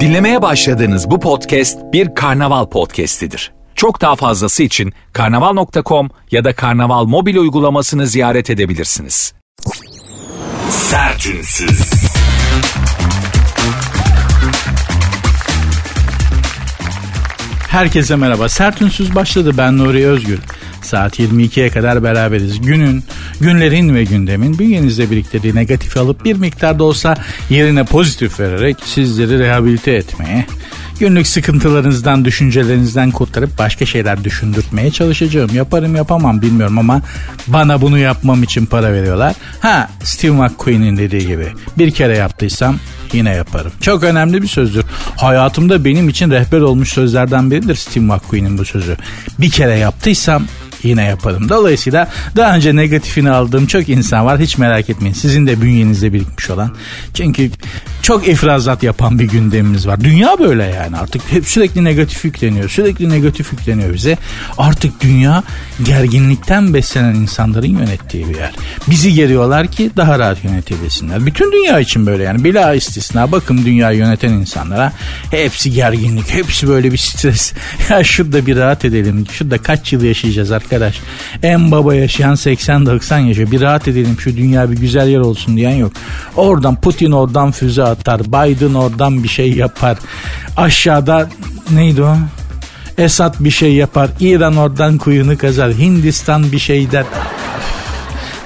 Dinlemeye başladığınız bu podcast bir karnaval podcastidir. Çok daha fazlası için karnaval.com ya da karnaval mobil uygulamasını ziyaret edebilirsiniz. Sertünsüz. Herkese merhaba. Sertünsüz başladı. Ben Nuri Özgür. Saat 22'ye kadar beraberiz. Günün, günlerin ve gündemin bünyenizde biriktirdiği negatifi alıp bir miktar da olsa yerine pozitif vererek sizleri rehabilite etmeye, günlük sıkıntılarınızdan, düşüncelerinizden kurtarıp başka şeyler düşündürtmeye çalışacağım. Yaparım yapamam bilmiyorum ama bana bunu yapmam için para veriyorlar. Ha Steve McQueen'in dediği gibi bir kere yaptıysam yine yaparım. Çok önemli bir sözdür. Hayatımda benim için rehber olmuş sözlerden biridir Steve McQueen'in bu sözü. Bir kere yaptıysam yine yaparım. Dolayısıyla daha önce negatifini aldığım çok insan var. Hiç merak etmeyin. Sizin de bünyenizde birikmiş olan. Çünkü çok ifrazat yapan bir gündemimiz var. Dünya böyle yani artık hep sürekli negatif yükleniyor. Sürekli negatif yükleniyor bize. Artık dünya gerginlikten beslenen insanların yönettiği bir yer. Bizi geriyorlar ki daha rahat yönetebilsinler. Bütün dünya için böyle yani. Bila istisna bakın dünyayı yöneten insanlara hepsi gerginlik. Hepsi böyle bir stres. ya şurada bir rahat edelim. Şurada kaç yıl yaşayacağız arkadaş. En baba yaşayan 80-90 yaşıyor. Bir rahat edelim şu dünya bir güzel yer olsun diyen yok. Oradan Putin oradan füze atar. Biden oradan bir şey yapar. Aşağıda neydi o? Esat bir şey yapar. İran oradan kuyunu kazar. Hindistan bir şey der.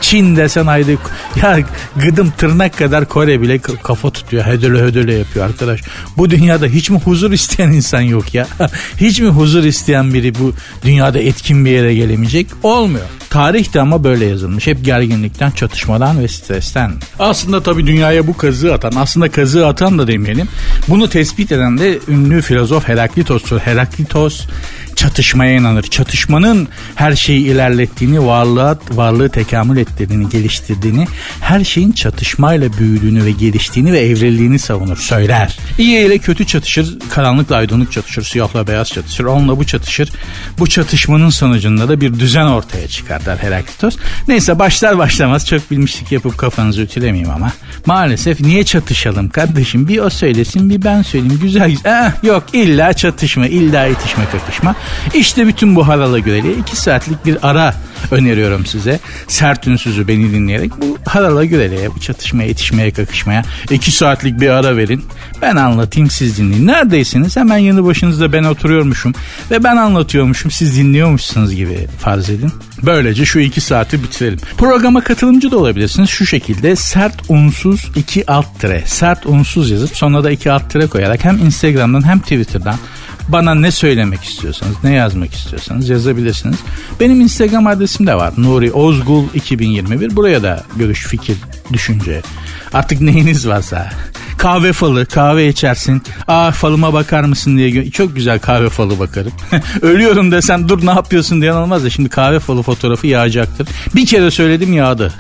Çin desen haydi ya gıdım tırnak kadar Kore bile kafa tutuyor. Hödöle hödöle yapıyor arkadaş. Bu dünyada hiç mi huzur isteyen insan yok ya? hiç mi huzur isteyen biri bu dünyada etkin bir yere gelemeyecek? Olmuyor. Tarih de ama böyle yazılmış. Hep gerginlikten, çatışmadan ve stresten. Aslında tabii dünyaya bu kazığı atan, aslında kazığı atan da demeyelim. Bunu tespit eden de ünlü filozof Heraklitos'tur. Heraklitos çatışmaya inanır. Çatışmanın her şeyi ilerlettiğini, varlığı, varlığı tekamül ettirdiğini, geliştirdiğini, her şeyin çatışmayla büyüdüğünü ve geliştiğini ve evrildiğini savunur, söyler. İyi ile kötü çatışır, karanlıkla aydınlık çatışır, siyahla beyaz çatışır, onunla bu çatışır. Bu çatışmanın sonucunda da bir düzen ortaya çıkar der Heraklitos. Neyse başlar başlamaz çok bilmişlik yapıp kafanızı ütülemeyeyim ama. Maalesef niye çatışalım kardeşim? Bir o söylesin bir ben söyleyeyim. Güzel güzel. Eh, yok illa çatışma, illa itişme kakışma. İşte bütün bu harala göreli iki saatlik bir ara öneriyorum size. Sert ünsüzü beni dinleyerek bu harala göreliye, bu çatışmaya, yetişmeye, kakışmaya iki saatlik bir ara verin. Ben anlatayım siz dinleyin. Neredeyseniz hemen yanı başınızda ben oturuyormuşum ve ben anlatıyormuşum siz dinliyormuşsunuz gibi farz edin. Böylece şu iki saati bitirelim. Programa katılımcı da olabilirsiniz. Şu şekilde sert unsuz iki alt tire. Sert unsuz yazıp sonra da iki alt tire koyarak hem Instagram'dan hem Twitter'dan bana ne söylemek istiyorsanız, ne yazmak istiyorsanız yazabilirsiniz. Benim Instagram adresim de var. Nuri Ozgul 2021. Buraya da görüş, fikir, düşünce. Artık neyiniz varsa. Kahve falı, kahve içersin. Aa falıma bakar mısın diye. Çok güzel kahve falı bakarım. Ölüyorum desem dur ne yapıyorsun diyen olmaz da şimdi kahve falı fotoğrafı yağacaktır. Bir kere söyledim yağdı.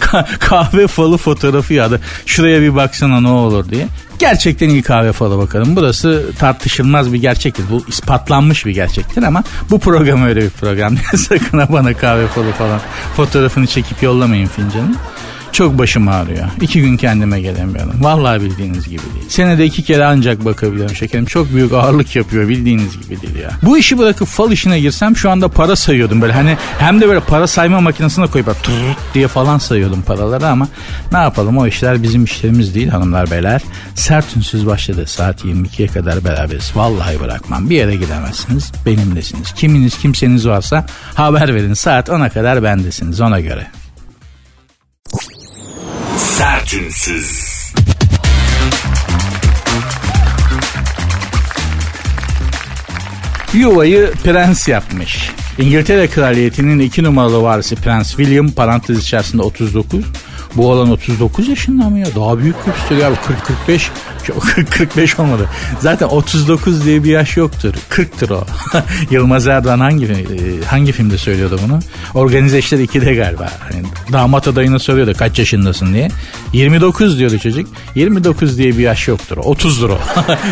kahve falı fotoğrafı yağdı. Şuraya bir baksana ne olur diye. Gerçekten iyi kahve falı bakalım. Burası tartışılmaz bir gerçektir. Bu ispatlanmış bir gerçektir ama bu program öyle bir program. Sakın bana kahve falı falan fotoğrafını çekip yollamayın fincanı. Çok başım ağrıyor. İki gün kendime gelemiyorum. Vallahi bildiğiniz gibi değil. Senede iki kere ancak bakabiliyorum şekerim. Çok büyük ağırlık yapıyor bildiğiniz gibi değil ya. Bu işi bırakıp fal işine girsem şu anda para sayıyordum böyle. Hani hem de böyle para sayma makinesine koyup diye falan sayıyordum paraları ama ne yapalım o işler bizim işlerimiz değil hanımlar beyler. Sert ünsüz başladı. Saat 22'ye kadar beraberiz. Vallahi bırakmam. Bir yere gidemezsiniz. Benimlesiniz. Kiminiz kimseniz varsa haber verin. Saat 10'a kadar bendesiniz ona göre. Sertünsüz. Yuvayı prens yapmış. İngiltere Kraliyeti'nin iki numaralı varisi Prens William parantez içerisinde 39 bu olan 39 yaşında mı ya? Daha büyük gösteriyor abi. 40-45 45 olmadı. Zaten 39 diye bir yaş yoktur. 40'tır o. Yılmaz Erdoğan hangi e, hangi filmde söylüyordu bunu? Organize İşler 2'de galiba. Hani damat adayına soruyordu kaç yaşındasın diye. 29 diyordu çocuk. 29 diye bir yaş yoktur. 30'dur o.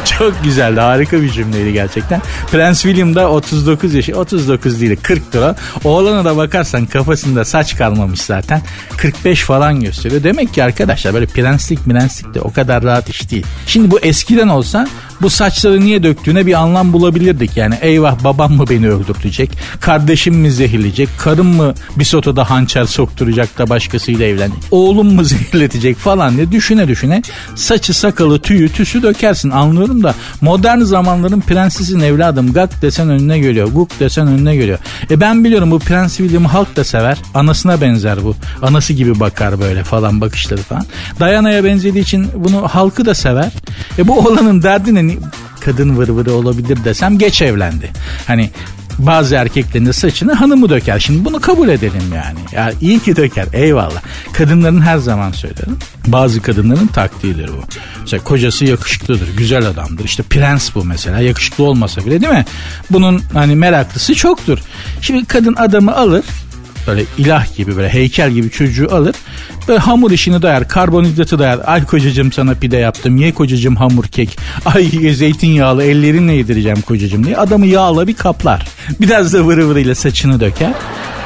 Çok güzeldi. Harika bir cümleydi gerçekten. Prens William da 39 yaşı. 39 değil 40'tır o. Oğlana da bakarsan kafasında saç kalmamış zaten. 45 falan gösteriyor. Demek ki arkadaşlar böyle prenslik prenslik de o kadar rahat iş değil. Şimdi bu eskiden olsa bu saçları niye döktüğüne bir anlam bulabilirdik. Yani eyvah babam mı beni öldürtecek, kardeşim mi zehirleyecek, karım mı bir sotoda hançer sokturacak da başkasıyla evlenecek, oğlum mu zehirletecek falan diye düşüne düşüne saçı sakalı tüyü tüsü dökersin anlıyorum da modern zamanların prensesin evladım gak desen önüne geliyor, guk desen önüne geliyor. E ben biliyorum bu Prens William'ı halk da sever, anasına benzer bu, anası gibi bakar böyle falan bakışları falan. Diana'ya benzediği için bunu halkı da sever. E bu olanın derdi ne? kadın vırvırı olabilir desem geç evlendi. Hani bazı erkeklerin de saçını hanımı döker. Şimdi bunu kabul edelim yani. Ya iyi ki döker eyvallah. Kadınların her zaman söylerim. Bazı kadınların taktiğidir bu. Mesela kocası yakışıklıdır, güzel adamdır. İşte prens bu mesela. Yakışıklı olmasa bile değil mi? Bunun hani meraklısı çoktur. Şimdi kadın adamı alır böyle ilah gibi böyle heykel gibi çocuğu alır. Böyle hamur işini dayar, karbonhidratı dayar. Ay kocacığım sana pide yaptım, ye kocacığım hamur kek. Ay zeytinyağlı ellerinle yedireceğim kocacığım diye. Adamı yağla bir kaplar. Biraz da vırı vırıyla saçını döker.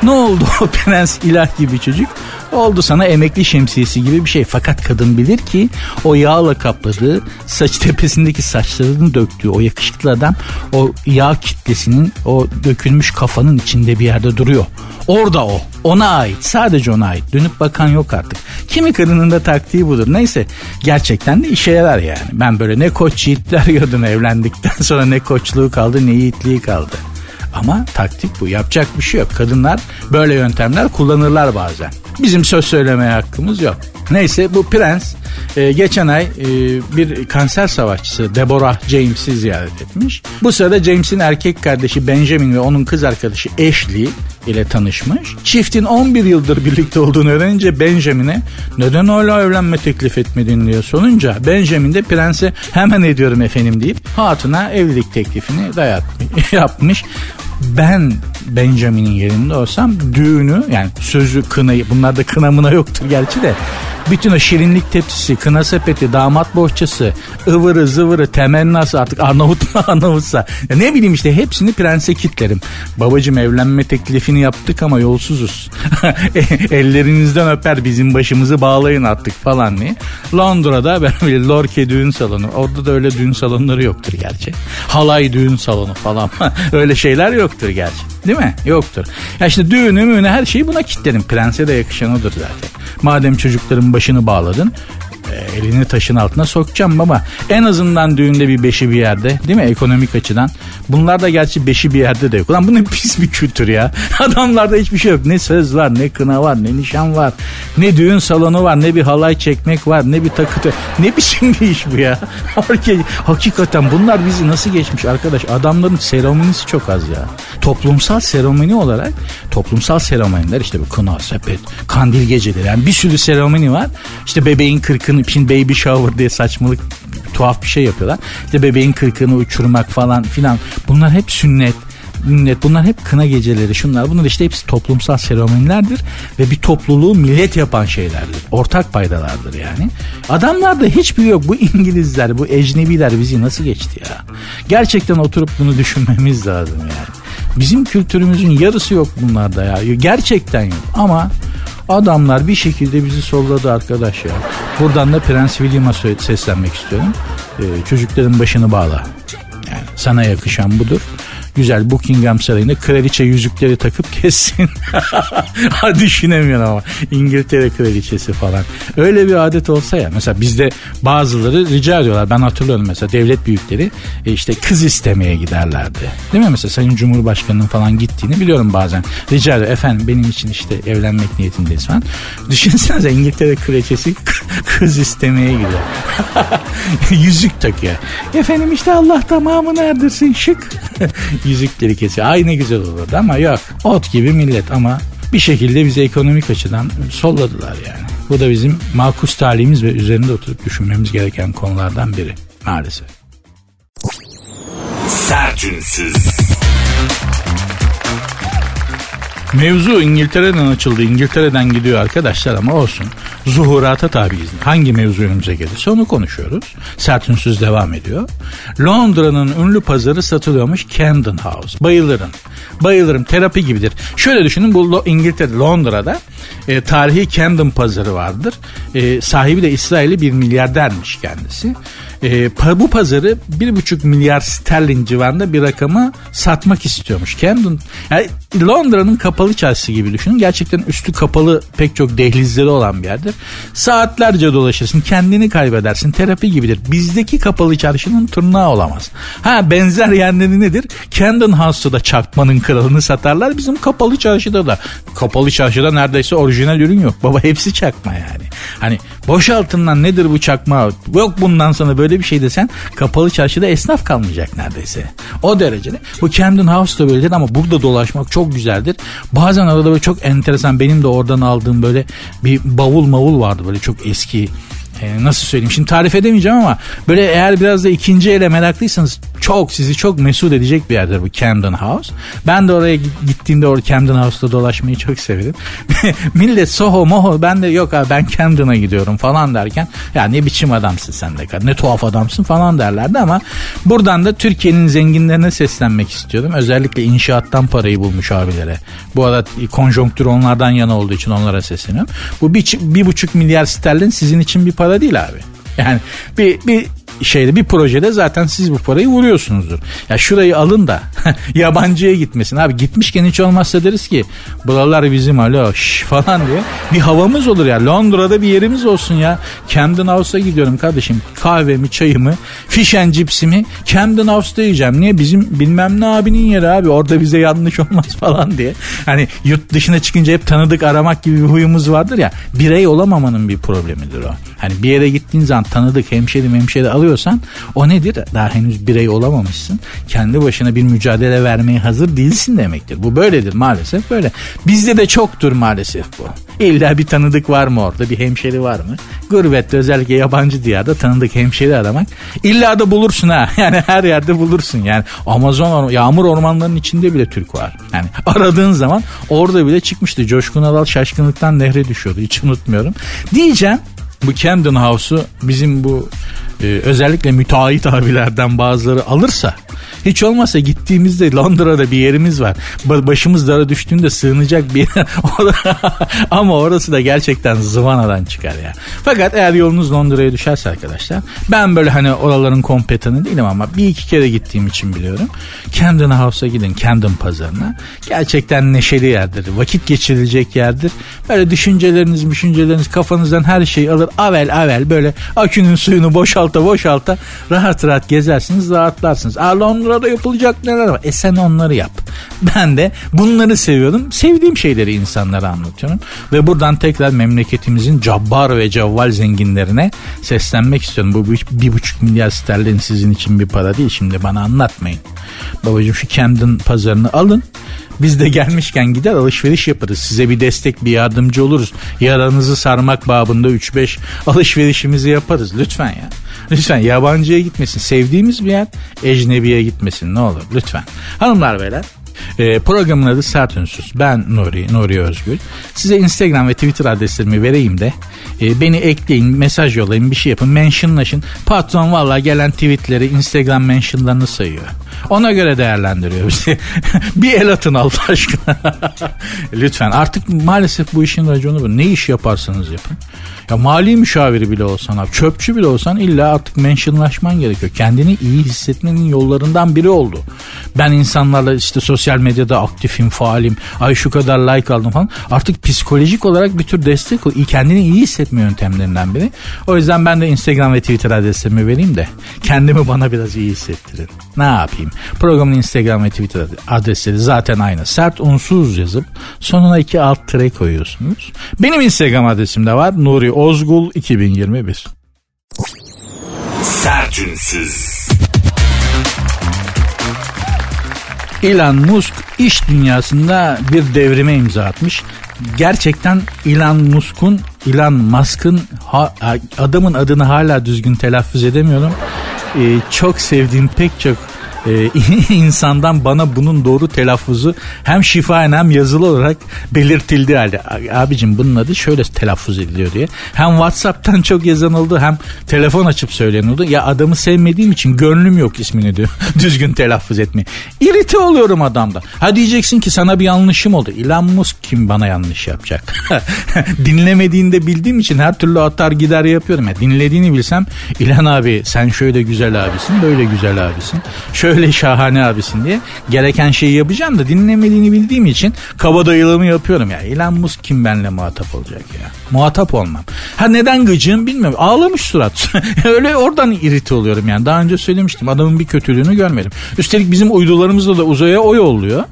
Ne oldu o prens ilah gibi çocuk? Oldu sana emekli şemsiyesi gibi bir şey. Fakat kadın bilir ki o yağla kapladığı saç tepesindeki saçlarını döktüğü o yakışıklı adam o yağ kitlesinin o dökülmüş kafanın içinde bir yerde duruyor. Orada o. Ona ait. Sadece ona ait. Dönüp bakan yok artık. Kimi kadının da taktiği budur. Neyse gerçekten de işe yarar yani. Ben böyle ne koç yiğitler gördüm evlendikten sonra ne koçluğu kaldı ne yiğitliği kaldı. Ama taktik bu. Yapacak bir şey yok. Kadınlar böyle yöntemler kullanırlar bazen. Bizim söz söylemeye hakkımız yok. Neyse bu prens e, geçen ay e, bir kanser savaşçısı Deborah James'i ziyaret etmiş. Bu sırada James'in erkek kardeşi Benjamin ve onun kız arkadaşı Ashley ile tanışmış. Çiftin 11 yıldır birlikte olduğunu öğrenince Benjamin'e neden hala evlenme teklif etmedin diye sorunca Benjamin de prense hemen ediyorum efendim deyip hatuna evlilik teklifini dayatmış, ben Benjamin'in yerinde olsam düğünü yani sözü kınayı bunlarda kınamına yoktur gerçi de bütün o şirinlik tepsisi, kına sepeti, damat bohçası, ıvırı zıvırı, temennası artık Arnavut mu Arnavutsa. Ya ne bileyim işte hepsini prense kitlerim. Babacım evlenme teklifini yaptık ama yolsuzuz. Ellerinizden öper bizim başımızı bağlayın artık falan diye. Londra'da bir Lorke düğün salonu. Orada da öyle düğün salonları yoktur gerçi. Halay düğün salonu falan. öyle şeyler yoktur gerçi. Değil mi? Yoktur. Ya işte düğünü müğünü her şeyi buna kitledim. Prense de yakışan odur zaten. Madem çocukların başını bağladın e, elini taşın altına sokacağım baba. En azından düğünde bir beşi bir yerde değil mi ekonomik açıdan. Bunlar da gerçi beşi bir yerde de yok. Ulan bu ne pis bir kültür ya. Adamlarda hiçbir şey yok. Ne söz var ne kına var ne nişan var. Ne düğün salonu var ne bir halay çekmek var ne bir takı. Ne biçim bir iş bu ya. Hakikaten bunlar bizi nasıl geçmiş arkadaş. Adamların seremonisi çok az ya. Toplumsal seremoni olarak toplumsal seremoniler işte bu kına, sepet, kandil geceleri. Yani bir sürü seremoni var. İşte bebeğin kırkını kırkını için baby shower diye saçmalık tuhaf bir şey yapıyorlar. İşte bebeğin kırkını uçurmak falan filan. Bunlar hep sünnet millet bunlar hep kına geceleri şunlar bunlar işte hepsi toplumsal seremonilerdir ve bir topluluğu millet yapan şeylerdir. Ortak paydalardır yani. Adamlarda hiçbir yok. Bu İngilizler, bu ecnebiler bizi nasıl geçti ya? Gerçekten oturup bunu düşünmemiz lazım yani. Bizim kültürümüzün yarısı yok bunlarda ya. Gerçekten yok. Ama Adamlar bir şekilde bizi solladı arkadaş ya. Buradan da Prens William'a seslenmek istiyorum. Ee, çocukların başını bağla. Yani sana yakışan budur güzel Buckingham Sarayı'nda kraliçe yüzükleri takıp kessin. Düşünemiyorum ama İngiltere kraliçesi falan. Öyle bir adet olsa ya mesela bizde bazıları rica ediyorlar. Ben hatırlıyorum mesela devlet büyükleri e, işte kız istemeye giderlerdi. Değil mi mesela Sayın Cumhurbaşkanı'nın falan gittiğini biliyorum bazen. Rica ediyor efendim benim için işte evlenmek niyetindeyiz falan. Düşünsenize İngiltere kraliçesi kız istemeye gidiyor. Yüzük takıyor. Efendim işte Allah tamamını erdirsin şık yüzükleri kesiyor. Ay ne güzel olurdu ama yok. Ot gibi millet ama bir şekilde bizi ekonomik açıdan solladılar yani. Bu da bizim makus talihimiz ve üzerinde oturup düşünmemiz gereken konulardan biri maalesef. Sertünsüz. Mevzu İngiltere'den açıldı. İngiltere'den gidiyor arkadaşlar ama olsun. Zuhurata tabiiz. Hangi mevzu önümüze gelirse onu konuşuyoruz. Sert ünsüz devam ediyor. Londra'nın ünlü pazarı satılıyormuş Camden House. Bayılırım. Bayılırım. Terapi gibidir. Şöyle düşünün bu İngiltere, Londra'da e, tarihi Camden pazarı vardır. E, sahibi de İsrail'i bir milyardermiş kendisi. E, bu pazarı bir buçuk milyar sterlin civarında bir rakama satmak istiyormuş. Camden yani Londra'nın kapalı çarşısı gibi düşünün. Gerçekten üstü kapalı pek çok dehlizleri olan bir yerdir. Saatlerce dolaşırsın kendini kaybedersin terapi gibidir. Bizdeki kapalı çarşının tırnağı olamaz. Ha benzer yerleri nedir? Camden House'da çakmanın kralını satarlar. Bizim kapalı çarşıda da. Kapalı çarşıda neredeyse orijinal ürün yok. Baba hepsi çakma yani. Hani boş altından nedir bu çakma? Yok bundan sonra böyle bir şey desen kapalı çarşıda esnaf kalmayacak neredeyse. O derecede. Bu Camden House da böyledir ama burada dolaşmak çok güzeldir. Bazen arada böyle çok enteresan benim de oradan aldığım böyle bir bavul mavul vardı böyle çok eski e, nasıl söyleyeyim şimdi tarif edemeyeceğim ama böyle eğer biraz da ikinci ele meraklıysanız çok sizi çok mesut edecek bir yerdir bu Camden House. Ben de oraya gittiğimde orada Camden House'da dolaşmayı çok severim. Millet Soho moho ben de yok abi ben Camden'a gidiyorum falan derken ya ne biçim adamsın sen de ne tuhaf adamsın falan derlerdi ama buradan da Türkiye'nin zenginlerine seslenmek istiyordum. Özellikle inşaattan parayı bulmuş abilere. Bu arada konjonktür onlardan yana olduğu için onlara sesleniyorum. Bu bir, bir buçuk milyar sterlin sizin için bir para değil abi. Yani bir, bir şeyde bir projede zaten siz bu parayı vuruyorsunuzdur. Ya şurayı alın da yabancıya gitmesin. Abi gitmişken hiç olmazsa deriz ki buralar bizim alo şş falan diye. Bir havamız olur ya. Londra'da bir yerimiz olsun ya. Camden House'a gidiyorum kardeşim. Kahvemi, çayımı, fish and chipsimi Camden House'da yiyeceğim. Niye? Bizim bilmem ne abinin yeri abi. Orada bize yanlış olmaz falan diye. Hani yurt dışına çıkınca hep tanıdık aramak gibi bir huyumuz vardır ya. Birey olamamanın bir problemidir o. Hani bir yere gittiğin zaman tanıdık hemşeri hemşeri alıyor alıyorsan o nedir? Daha henüz birey olamamışsın. Kendi başına bir mücadele vermeye hazır değilsin demektir. Bu böyledir maalesef böyle. Bizde de çoktur maalesef bu. İlla bir tanıdık var mı orada? Bir hemşeri var mı? Gurbette özellikle yabancı diyarda tanıdık hemşeri aramak. İlla da bulursun ha. Yani her yerde bulursun. Yani Amazon yağmur ormanlarının içinde bile Türk var. Yani aradığın zaman orada bile çıkmıştı. Coşkun Adal şaşkınlıktan nehre düşüyordu. Hiç unutmuyorum. Diyeceğim bu Camden House'u bizim bu e, özellikle müteahhit abilerden bazıları alırsa hiç olmazsa gittiğimizde Londra'da bir yerimiz var. Başımız dara düştüğünde sığınacak bir yer. Ama orası da gerçekten zıvanadan çıkar ya. Fakat eğer yolunuz Londra'ya düşerse arkadaşlar ben böyle hani oraların kompetanı değilim ama bir iki kere gittiğim için biliyorum. Camden House'a gidin Camden pazarına. Gerçekten neşeli yerdir. Vakit geçirilecek yerdir. Böyle düşünceleriniz, düşünceleriniz kafanızdan her şeyi alır. Avel avel böyle akünün suyunu boşalta boşalta rahat rahat gezersiniz rahatlarsınız. Aa Londra'da yapılacak neler var? E sen onları yap. Ben de bunları seviyorum. Sevdiğim şeyleri insanlara anlatıyorum. Ve buradan tekrar memleketimizin cabbar ve cavval zenginlerine seslenmek istiyorum. Bu bir, bir buçuk milyar sterlin sizin için bir para değil. Şimdi bana anlatmayın. Babacığım şu Camden pazarını alın. Biz de gelmişken gider alışveriş yaparız. Size bir destek bir yardımcı oluruz. Yaranızı sarmak babında 3-5 alışverişimizi yaparız. Lütfen ya. Lütfen yabancıya gitmesin. Sevdiğimiz bir yer ecnebiye gitmesin ne olur lütfen. Hanımlar beyler e, programın adı Sert Ünsüz. Ben Nuri, Nuri Özgül. Size Instagram ve Twitter adreslerimi vereyim de e, beni ekleyin, mesaj yollayın, bir şey yapın, mentionlaşın. Patron valla gelen tweetleri, Instagram mentionlarını sayıyor. Ona göre değerlendiriyor bizi. bir el atın Allah aşkına. Lütfen artık maalesef bu işin raconu bu. Ne iş yaparsanız yapın. Ya mali müşaviri bile olsan abi, çöpçü bile olsan illa artık mentionlaşman gerekiyor. Kendini iyi hissetmenin yollarından biri oldu. Ben insanlarla işte sosyal medyada aktifim, faalim, ay şu kadar like aldım falan. Artık psikolojik olarak bir tür destek kendini iyi hissetme yöntemlerinden biri. O yüzden ben de Instagram ve Twitter adreslerimi vereyim de kendimi bana biraz iyi hissettirin. Ne yapayım? Programın Instagram ve Twitter adresleri zaten aynı. Sert unsuz yazıp sonuna iki alt tire koyuyorsunuz. Benim Instagram adresim de var. Nuri Ozgul 2021. Sertünsüz. Elon Musk iş dünyasında bir devrime imza atmış. Gerçekten Elon Musk'un Elon Musk'ın adamın adını hala düzgün telaffuz edemiyorum. Ee, çok sevdiğim pek çok e, insandan bana bunun doğru telaffuzu hem şifaen hem yazılı olarak belirtildi halde. Abicim bunun adı şöyle telaffuz ediliyor diye. Hem Whatsapp'tan çok yazan oldu hem telefon açıp söyleyen oldu. Ya adamı sevmediğim için gönlüm yok ismini diyor. Düzgün telaffuz etmeye. İrite oluyorum adamda. Ha diyeceksin ki sana bir yanlışım oldu. Elon Musk kim bana yanlış yapacak? Dinlemediğini de bildiğim için her türlü atar gider yapıyorum. Ya dinlediğini bilsem İlhan abi sen şöyle güzel abisin böyle güzel abisin. Şöyle şahane abisin diye gereken şeyi yapacağım da dinlemediğini bildiğim için kabadayılığımı yapıyorum ya. Elon Musk kim benimle muhatap olacak ya? Muhatap olmam. Ha neden gıcığım bilmiyorum. Ağlamış surat. Öyle oradan irite oluyorum yani. Daha önce söylemiştim. Adamın bir kötülüğünü görmedim. Üstelik bizim uydularımızda da uzaya o yolluyor.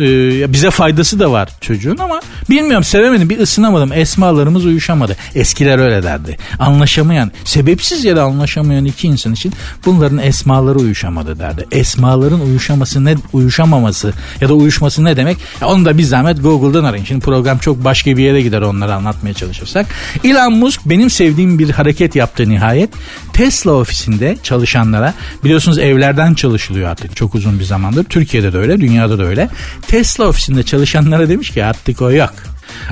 Ee, bize faydası da var çocuğun ama bilmiyorum sevemedim. Bir ısınamadım. Esmalarımız uyuşamadı. Eskiler öyle derdi. Anlaşamayan, sebepsiz yere anlaşamayan iki insan için bunların esmaları uyuşamadı derdi. Esmaların uyuşaması ne uyuşamaması ya da uyuşması ne demek? Ya onu da bir zahmet Google'dan arayın. Şimdi program çok başka bir yere gider onları anlatmaya çalışırsak. Elon Musk benim sevdiğim bir hareket yaptı nihayet. Tesla ofisinde çalışanlara biliyorsunuz evlerden çalışılıyor artık çok uzun bir zamandır. Türkiye'de de öyle, dünyada da öyle. Tesla ofisinde çalışanlara demiş ki artık o yok.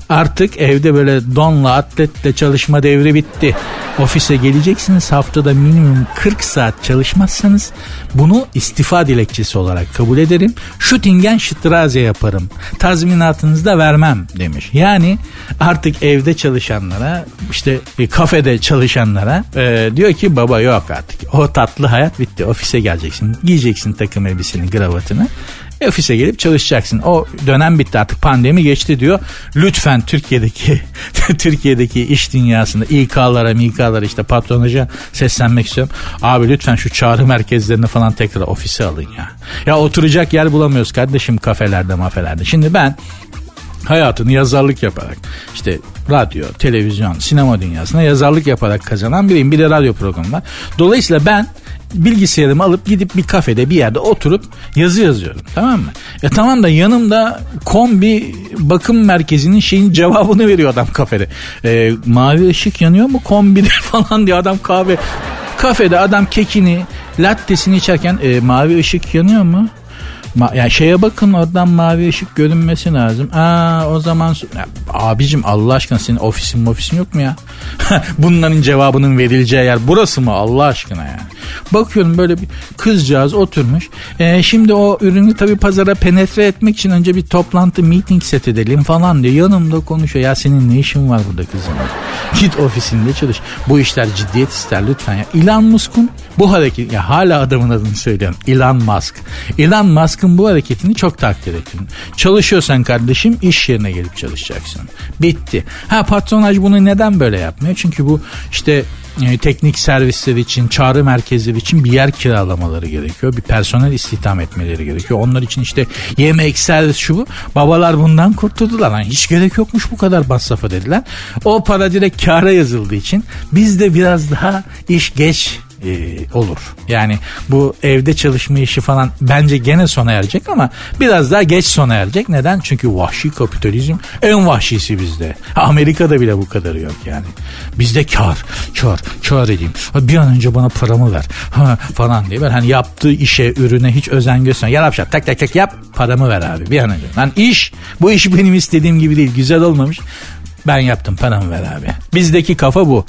Artık evde böyle donla atletle çalışma devri bitti. Ofise geleceksiniz haftada minimum 40 saat çalışmazsanız bunu istifa dilekçesi olarak kabul ederim. Şutingen şıtraze yaparım. Tazminatınızı da vermem demiş. Yani artık evde çalışanlara işte kafede çalışanlara e, diyor ki baba yok artık. O tatlı hayat bitti. Ofise geleceksin. Giyeceksin takım elbiseni, gravatını. E, ofise gelip çalışacaksın. O dönem bitti artık pandemi geçti diyor. Lütfen Türkiye'deki Türkiye'deki iş dünyasında İK'lara, MİK'lara işte patronaja seslenmek istiyorum. Abi lütfen şu çağrı merkezlerini falan tekrar ofise alın ya. Ya oturacak yer bulamıyoruz kardeşim kafelerde mafelerde. Şimdi ben hayatını yazarlık yaparak işte radyo, televizyon, sinema dünyasında yazarlık yaparak kazanan biriyim. Bir de radyo programı var. Dolayısıyla ben bilgisayarımı alıp gidip bir kafede bir yerde oturup yazı yazıyorum tamam mı? E tamam da yanımda kombi bakım merkezinin şeyin cevabını veriyor adam kafede. E, mavi ışık yanıyor mu kombide falan diyor adam kahve. Kafede adam kekini lattesini içerken e, mavi ışık yanıyor mu? Ma yani şeye bakın oradan mavi ışık görünmesi lazım. Aa o zaman ya, abicim Allah aşkına senin ofisin ofisin yok mu ya? Bunların cevabının verileceği yer burası mı Allah aşkına yani? Bakıyorum böyle bir kızcağız oturmuş. Ee, şimdi o ürünü tabii pazara penetre etmek için önce bir toplantı meeting set edelim falan diyor. Yanımda konuşuyor. Ya senin ne işin var burada kızım? Git ofisinde çalış. Bu işler ciddiyet ister lütfen ya. Elon Musk'un bu hareket ya hala adamın adını söylüyorum. Elon Musk. Elon Musk'ın bu hareketini çok takdir ettim. Çalışıyorsan kardeşim iş yerine gelip çalışacaksın. Bitti. Ha patronaj bunu neden böyle yapmıyor? Çünkü bu işte e, teknik servisler için, çağrı merkezleri için bir yer kiralamaları gerekiyor. Bir personel istihdam etmeleri gerekiyor. Onlar için işte yemek, servis şu bu. Babalar bundan kurtuldular. Yani hiç gerek yokmuş bu kadar masrafa dediler. O para direkt kâra yazıldığı için biz de biraz daha iş geç e, olur. Yani bu evde çalışma işi falan bence gene sona erecek ama biraz daha geç sona erecek. Neden? Çünkü vahşi kapitalizm en vahşisi bizde. Amerika'da bile bu kadarı yok yani. Bizde kar, kar, kar edeyim. Bir an önce bana paramı ver ha, falan diye. Ben hani yaptığı işe, ürüne hiç özen göstermiyor. Yap yap tak tak tak yap paramı ver abi bir an önce. Lan iş, bu iş benim istediğim gibi değil. Güzel olmamış. Ben yaptım paramı ver abi. Bizdeki kafa bu.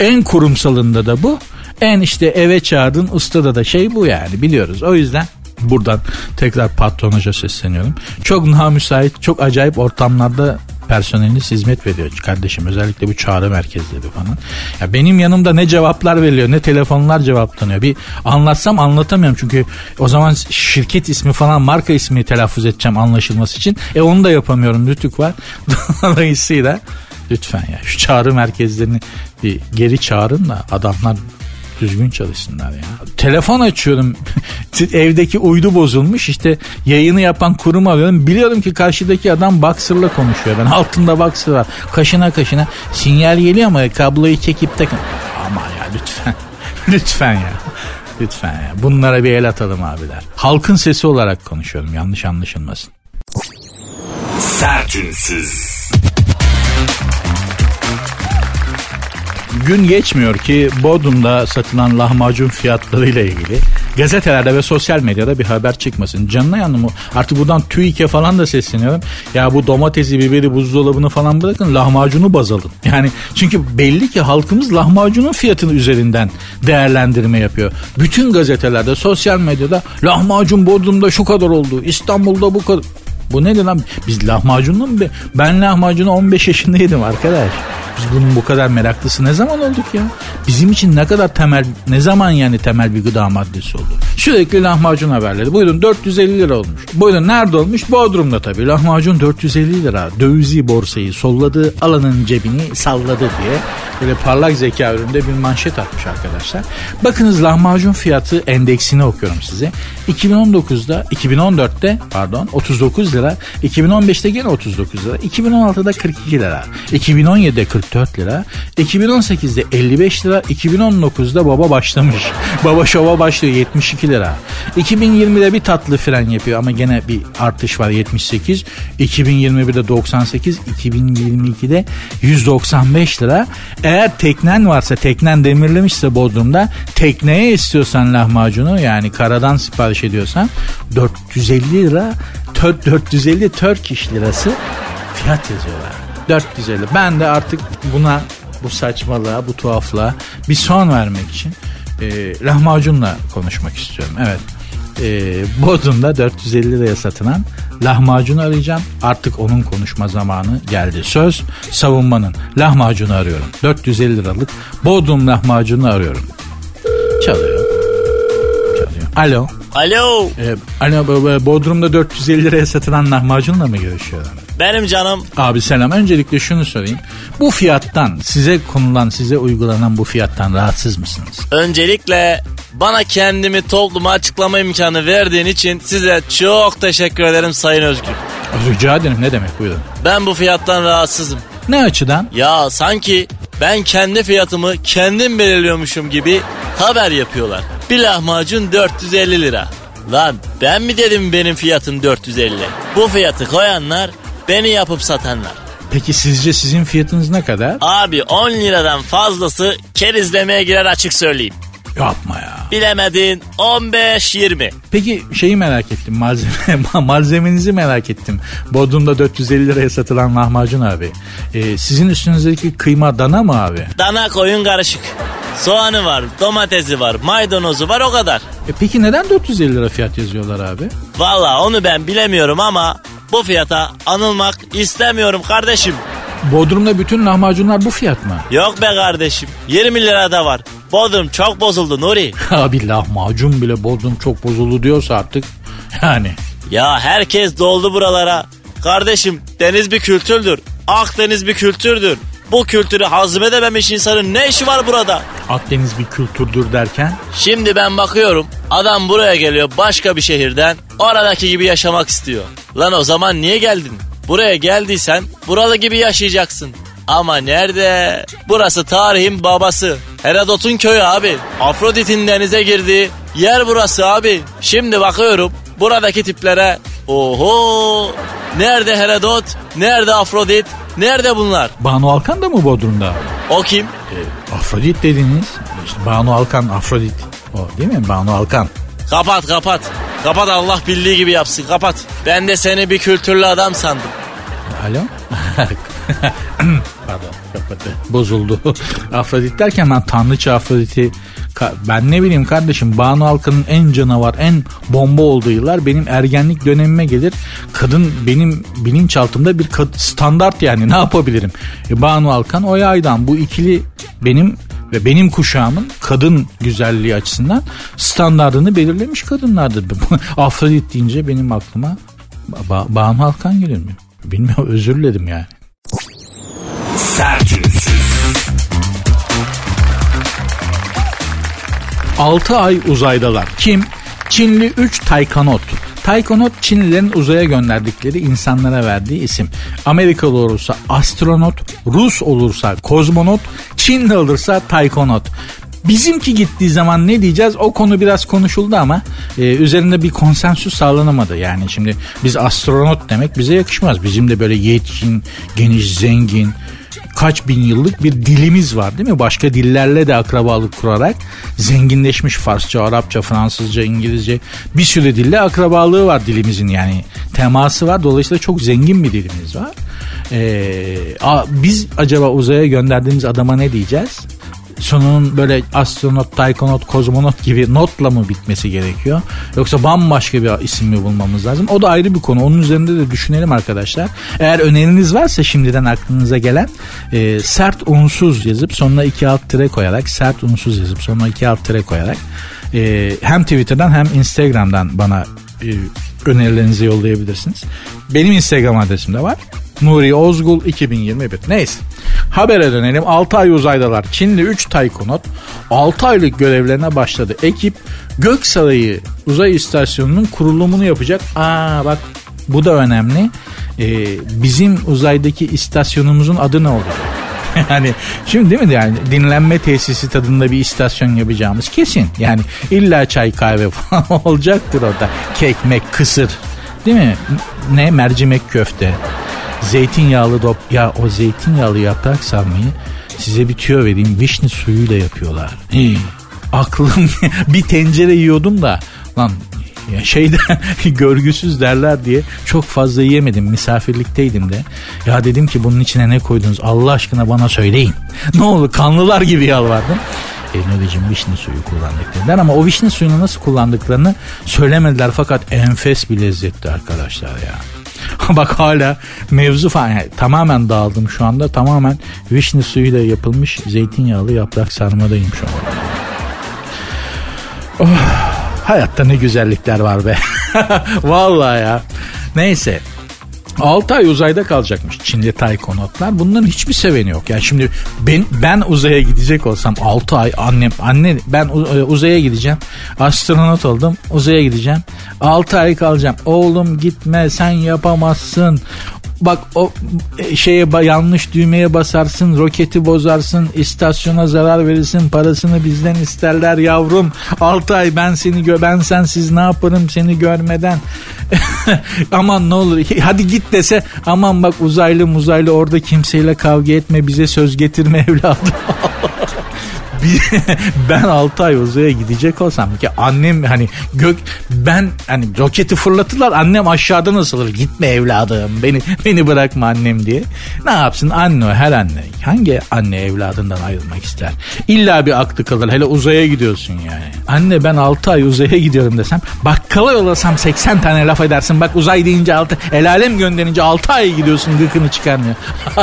En kurumsalında da bu. En işte eve çağırdın ustada da şey bu yani biliyoruz. O yüzden buradan tekrar patronaja sesleniyorum. Çok namüsait, çok acayip ortamlarda personeliniz hizmet veriyor kardeşim. Özellikle bu çağrı merkezleri falan. Ya benim yanımda ne cevaplar veriliyor ne telefonlar cevaplanıyor. Bir anlatsam anlatamıyorum çünkü o zaman şirket ismi falan marka ismi telaffuz edeceğim anlaşılması için. E onu da yapamıyorum. Rütük var. Dolayısıyla lütfen ya şu çağrı merkezlerini bir geri çağırın da adamlar düzgün çalışsınlar ya. Telefon açıyorum. Evdeki uydu bozulmuş. İşte yayını yapan kurum alıyorum. Biliyorum ki karşıdaki adam Boxer'la konuşuyor. Ben altında Boxer var. Kaşına kaşına sinyal geliyor ama kabloyu çekip takın. Ama ya lütfen. lütfen ya. Lütfen ya. Bunlara bir el atalım abiler. Halkın sesi olarak konuşuyorum. Yanlış anlaşılmasın. Sertünsüz. Gün geçmiyor ki Bodrum'da satılan lahmacun fiyatlarıyla ilgili gazetelerde ve sosyal medyada bir haber çıkmasın. Canına yandım Artık buradan TÜİK'e falan da sesleniyorum. Ya bu domatesi, biberi, buzdolabını falan bırakın lahmacunu baz alın. Yani çünkü belli ki halkımız lahmacunun fiyatını üzerinden değerlendirme yapıyor. Bütün gazetelerde, sosyal medyada lahmacun Bodrum'da şu kadar oldu. İstanbul'da bu kadar. Bu ne lan? Biz lahmacunlu mu? Ben lahmacunu 15 yaşındaydım arkadaş. Biz bunun bu kadar meraklısı ne zaman olduk ya? Bizim için ne kadar temel, ne zaman yani temel bir gıda maddesi oldu? Sürekli lahmacun haberleri. Buyurun 450 lira olmuş. Buyurun nerede olmuş? Bodrum'da tabii. Lahmacun 450 lira. Dövizi borsayı solladı, alanın cebini salladı diye böyle parlak zeka üründe bir manşet atmış arkadaşlar. Bakınız lahmacun fiyatı endeksini okuyorum size. 2019'da, 2014'te pardon 39 lira, 2015'te gene 39 lira, 2016'da 42 lira, 2017'de 44 lira, 2018'de 55 lira, 2019'da baba başlamış. baba şova başlıyor 72 lira. 2020'de bir tatlı fren yapıyor ama gene bir artış var 78. 2021'de 98, 2022'de 195 lira. Eğer teknen varsa teknen demirlemişse Bodrum'da tekneye istiyorsan lahmacunu yani karadan sipariş ediyorsan 450 lira 450 Turkish lirası fiyat yazıyorlar. 450. Ben de artık buna bu saçmalığa, bu tuhaflığa bir son vermek için e, lahmacunla konuşmak istiyorum. Evet. E, Bodrum'da 450 liraya satılan lahmacun arayacağım. Artık onun konuşma zamanı geldi. Söz savunmanın. Lahmacunu arıyorum. 450 liralık Bodrum lahmacunu arıyorum. Çalıyor. Alo. Alo. Ee, alo Bodrum'da 450 liraya satılan lahmacunla mı görüşüyorlar? Benim canım. Abi selam. Öncelikle şunu sorayım. Bu fiyattan size konulan, size uygulanan bu fiyattan rahatsız mısınız? Öncelikle bana kendimi topluma açıklama imkanı verdiğin için size çok teşekkür ederim Sayın Özgür. Rica ederim ne demek buyurun. Ben bu fiyattan rahatsızım. Ne açıdan? Ya sanki ben kendi fiyatımı kendim belirliyormuşum gibi haber yapıyorlar. Bir lahmacun 450 lira. Lan ben mi dedim benim fiyatım 450? Bu fiyatı koyanlar beni yapıp satanlar. Peki sizce sizin fiyatınız ne kadar? Abi 10 liradan fazlası kerizlemeye girer açık söyleyeyim. Yapma ya. Bilemedin 15-20. Peki şeyi merak ettim malzeme malzemenizi merak ettim. Bodrum'da 450 liraya satılan lahmacun abi. Ee, sizin üstünüzdeki kıyma dana mı abi? Dana koyun karışık. Soğanı var, domatesi var, maydanozu var o kadar. E peki neden 450 lira fiyat yazıyorlar abi? Valla onu ben bilemiyorum ama bu fiyata anılmak istemiyorum kardeşim. Bodrum'da bütün lahmacunlar bu fiyat mı? Yok be kardeşim. 20 lirada var. Bodrum çok bozuldu Nuri. Abi lahmacun bile Bodrum çok bozuldu diyorsa artık yani. Ya herkes doldu buralara. Kardeşim deniz bir kültürdür. Akdeniz bir kültürdür. Bu kültürü hazmedememiş insanın ne işi var burada? Akdeniz bir kültürdür derken? Şimdi ben bakıyorum adam buraya geliyor başka bir şehirden oradaki gibi yaşamak istiyor. Lan o zaman niye geldin? Buraya geldiysen buralı gibi yaşayacaksın. Ama nerede? Burası tarihin babası. Herodot'un köyü abi. Afrodit'in denize girdiği yer burası abi. Şimdi bakıyorum buradaki tiplere. Oho! Nerede Herodot? Nerede Afrodit? Nerede bunlar? Banu Alkan da mı Bodrum'da? O kim? E, Afrodit dediniz. İşte Banu Alkan Afrodit. O değil mi? Banu Alkan. Kapat kapat. Kapat Allah bildiği gibi yapsın kapat. Ben de seni bir kültürlü adam sandım. Alo? Pardon kapattı. Bozuldu. Afrodit derken ben tanrıça Afrodit'i ben ne bileyim kardeşim Banu Alkan'ın en canavar en bomba olduğu yıllar benim ergenlik dönemime gelir. Kadın benim bilinçaltımda bir standart yani ne yapabilirim? E, Banu Alkan Oya Aydan bu ikili benim ve benim kuşağımın kadın güzelliği açısından standartını belirlemiş kadınlardır. Afrodit deyince benim aklıma ba Banu Alkan gelir mi? Bilmiyorum özür dilerim yani. Sertünsüz. 6 ay uzaydalar. Kim? Çinli 3 Taykanot. Taykonot Çinlilerin uzaya gönderdikleri insanlara verdiği isim. Amerikalı olursa astronot, Rus olursa kozmonot, Çinli olursa Taykonot. Bizimki gittiği zaman ne diyeceğiz o konu biraz konuşuldu ama e, üzerinde bir konsensüs sağlanamadı. Yani şimdi biz astronot demek bize yakışmaz. Bizim de böyle yetkin, geniş, zengin, kaç bin yıllık bir dilimiz var değil mi? Başka dillerle de akrabalık kurarak zenginleşmiş Farsça, Arapça, Fransızca, İngilizce bir sürü dille akrabalığı var dilimizin yani teması var. Dolayısıyla çok zengin bir dilimiz var. Ee, biz acaba uzaya gönderdiğimiz adama ne diyeceğiz? Sonunun böyle astronot, taykonot, kozmonot gibi notla mı bitmesi gerekiyor? Yoksa bambaşka bir isim mi bulmamız lazım? O da ayrı bir konu. Onun üzerinde de düşünelim arkadaşlar. Eğer öneriniz varsa şimdiden aklınıza gelen e, sert unsuz yazıp sonuna iki alt tire koyarak sert unsuz yazıp sonuna iki alt tire koyarak e, hem Twitter'dan hem Instagram'dan bana e, önerilerinizi yollayabilirsiniz. Benim Instagram adresim de var. Nuri Ozgul 2021. Neyse. Habere dönelim. 6 ay uzaydalar. Çinli 3 taykonot 6 aylık görevlerine başladı. Ekip Göksarayı uzay istasyonunun kurulumunu yapacak. Aa bak bu da önemli. Ee, bizim uzaydaki istasyonumuzun adı ne olacak? yani şimdi değil mi yani dinlenme tesisi tadında bir istasyon yapacağımız kesin. Yani illa çay kahve falan olacaktır orada. Kekmek, kısır değil mi? Ne mercimek köfte. Zeytinyağlı dop ya o zeytinyağlı yaprak sarmayı size bir tüyo vereyim vişne suyuyla yapıyorlar. Hii. Aklım bir tencere yiyordum da lan ya şeyde görgüsüz derler diye çok fazla yiyemedim. Misafirlikteydim de. Ya dedim ki bunun içine ne koydunuz Allah aşkına bana söyleyin. ne olur kanlılar gibi yalvardım. E, Nuri'cim vişne suyu kullandık dediler ama o vişne suyunu nasıl kullandıklarını söylemediler fakat enfes bir lezzetti arkadaşlar ya. Bak hala mevzu falan yani tamamen dağıldım şu anda. Tamamen vişne suyuyla yapılmış zeytinyağlı yaprak sarmadayım şu an. Oh, hayatta ne güzellikler var be. Vallahi ya. Neyse 6 ay uzayda kalacakmış Çinli taykonotlar. Bunların hiçbir seveni yok. Yani şimdi ben ben uzaya gidecek olsam 6 ay annem anne ben e, uzaya gideceğim. Astronot oldum. Uzaya gideceğim. 6 ay kalacağım. Oğlum gitme sen yapamazsın bak o e, şeye yanlış düğmeye basarsın, roketi bozarsın, istasyona zarar verirsin, parasını bizden isterler yavrum. 6 ay ben seni gö ben sensiz ne yaparım seni görmeden. aman ne olur hadi git dese aman bak uzaylı muzaylı orada kimseyle kavga etme bize söz getirme evladım. ben 6 ay uzaya gidecek olsam ki annem hani gök ben hani roketi fırlatırlar annem aşağıda nasıl gitme evladım beni beni bırakma annem diye. Ne yapsın anne her anne hangi anne evladından ayrılmak ister? İlla bir aklı kalır hele uzaya gidiyorsun yani. Anne ben 6 ay uzaya gidiyorum desem bakkala yollasam 80 tane laf edersin bak uzay deyince 6 el alem gönderince 6 ay gidiyorsun gıkını çıkarmıyor.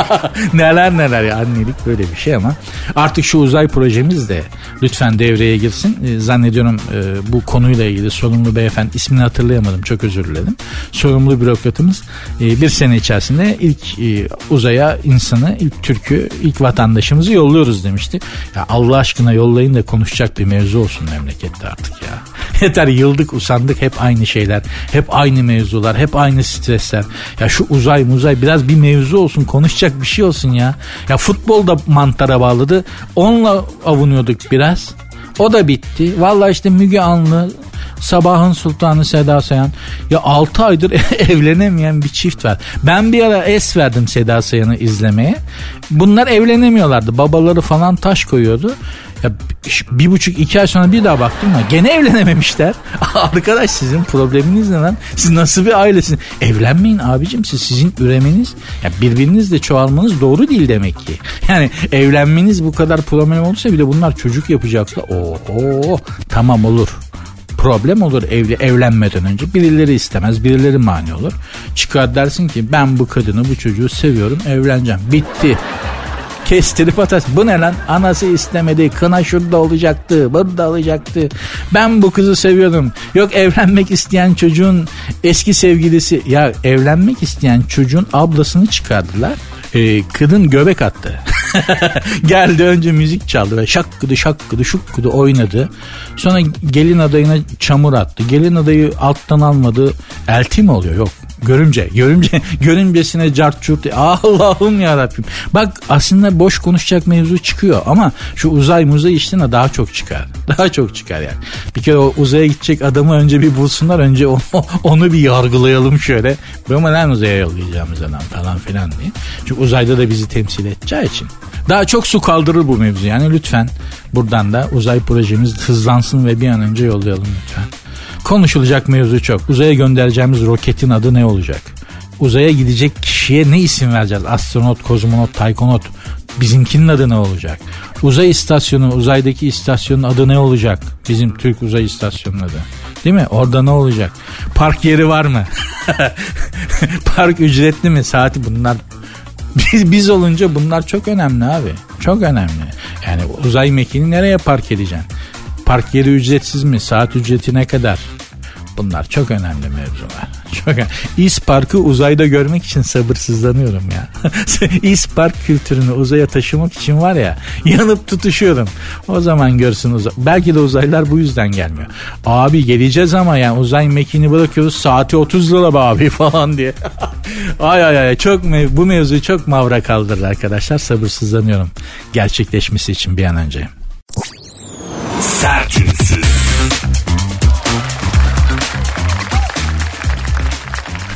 neler neler ya annelik böyle bir şey ama artık şu uzay projemiz beyefendimiz de lütfen devreye girsin. E, zannediyorum e, bu konuyla ilgili sorumlu beyefendi ismini hatırlayamadım çok özür dilerim. Sorumlu bürokratımız e, bir sene içerisinde ilk e, uzaya insanı, ilk Türk'ü, ilk vatandaşımızı yolluyoruz demişti. Ya Allah aşkına yollayın da konuşacak bir mevzu olsun memlekette artık ya. Yeter yıldık usandık hep aynı şeyler. Hep aynı mevzular. Hep aynı stresler. Ya şu uzay muzay biraz bir mevzu olsun. Konuşacak bir şey olsun ya. Ya futbol da mantara bağladı. Onunla avunuyorduk biraz. O da bitti. Valla işte Müge Anlı Sabahın Sultanı Seda Sayan. Ya 6 aydır evlenemeyen bir çift var. Ben bir ara es verdim Seda Sayan'ı izlemeye. Bunlar evlenemiyorlardı. Babaları falan taş koyuyordu. Ya bir buçuk iki ay sonra bir daha baktım ya gene evlenememişler. Arkadaş sizin probleminiz ne lan? Siz nasıl bir ailesiniz? Evlenmeyin abicim siz sizin üremeniz ya birbirinizle çoğalmanız doğru değil demek ki. Yani evlenmeniz bu kadar problem olursa bile bunlar çocuk yapacaksa oho tamam olur problem olur evli evlenmeden önce. Birileri istemez, birileri mani olur. Çıkar dersin ki ben bu kadını, bu çocuğu seviyorum, evleneceğim. Bitti kestirip atarsın. Bu ne lan? Anası istemedi. Kına şurada olacaktı. Burada olacaktı. Ben bu kızı seviyordum. Yok evlenmek isteyen çocuğun eski sevgilisi. Ya evlenmek isteyen çocuğun ablasını çıkardılar. Ee, kadın göbek attı. Geldi önce müzik çaldı ve şakkıdı şakkıdı şukkıdı oynadı. Sonra gelin adayına çamur attı. Gelin adayı alttan almadı. Elti mi oluyor? Yok Görümce, görümce, görümcesine cart çurt. Allah'ım ya Rabbim. Bak aslında boş konuşacak mevzu çıkıyor ama şu uzay muzay işine daha çok çıkar. Daha çok çıkar yani. Bir kere o uzaya gidecek adamı önce bir bulsunlar. Önce onu, onu bir yargılayalım şöyle. Mu lan uzaya yollayacağımız adam falan filan diye. Çünkü uzayda da bizi temsil edeceği için. Daha çok su kaldırır bu mevzu yani lütfen buradan da uzay projemiz hızlansın ve bir an önce yollayalım lütfen. Konuşulacak mevzu çok. Uzaya göndereceğimiz roketin adı ne olacak? Uzaya gidecek kişiye ne isim vereceğiz? Astronot, kozmonot, taykonot. Bizimkinin adı ne olacak? Uzay istasyonu, uzaydaki istasyonun adı ne olacak? Bizim Türk Uzay İstasyonu'nun adı. Değil mi? Orada ne olacak? Park yeri var mı? Park ücretli mi? Saati bunlar biz, biz olunca bunlar çok önemli abi. Çok önemli. Yani uzay mekiğini nereye park edeceksin? Park yeri ücretsiz mi? Saat ücreti ne kadar? Bunlar çok önemli mevzular. Çok önemli. East Park'ı uzayda görmek için sabırsızlanıyorum ya. East Park kültürünü uzaya taşımak için var ya yanıp tutuşuyorum. O zaman görsün uzay. Belki de uzaylılar bu yüzden gelmiyor. Abi geleceğiz ama yani uzay mekiğini bırakıyoruz saati 30 lira abi falan diye. ay ay ay çok mev- bu mevzuyu çok mavra kaldırır arkadaşlar. Sabırsızlanıyorum gerçekleşmesi için bir an önce. Sertünsüz.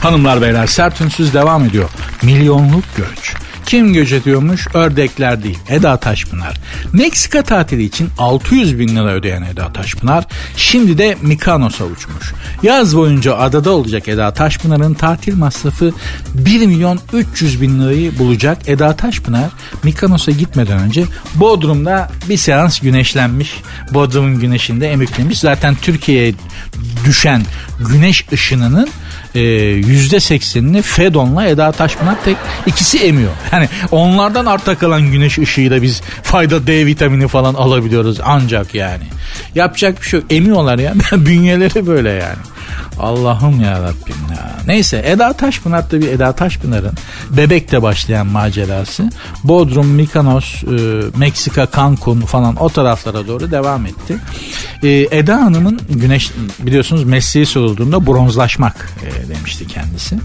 Hanımlar beyler sert ünsüz devam ediyor. Milyonluk göç. Kim göç ediyormuş? Ördekler değil. Eda Taşpınar. Meksika tatili için 600 bin lira ödeyen Eda Taşpınar şimdi de Mikonos'a uçmuş. Yaz boyunca adada olacak Eda Taşpınar'ın tatil masrafı 1 milyon 300 bin lirayı bulacak. Eda Taşpınar Mikonos'a gitmeden önce Bodrum'da bir seans güneşlenmiş. Bodrum'un güneşinde emeklemiş. Zaten Türkiye'ye düşen güneş ışınının yüzde seksenini Fedon'la Eda Taşpınar tek ikisi emiyor. Yani onlardan arta kalan güneş ışığıyla biz fayda D vitamini falan alabiliyoruz ancak yani. Yapacak bir şey yok. Emiyorlar ya. Bünyeleri böyle yani. Allah'ım ya Rabbim ya. Neyse Eda Taşpınar da bir Eda Taşpınar'ın Bebek'te başlayan macerası Bodrum, Mikonos, e, Meksika, Cancun falan o taraflara doğru devam etti. E, Eda Hanım'ın güneş biliyorsunuz mesleği sorulduğunda bronzlaşmak e, demişti kendisi.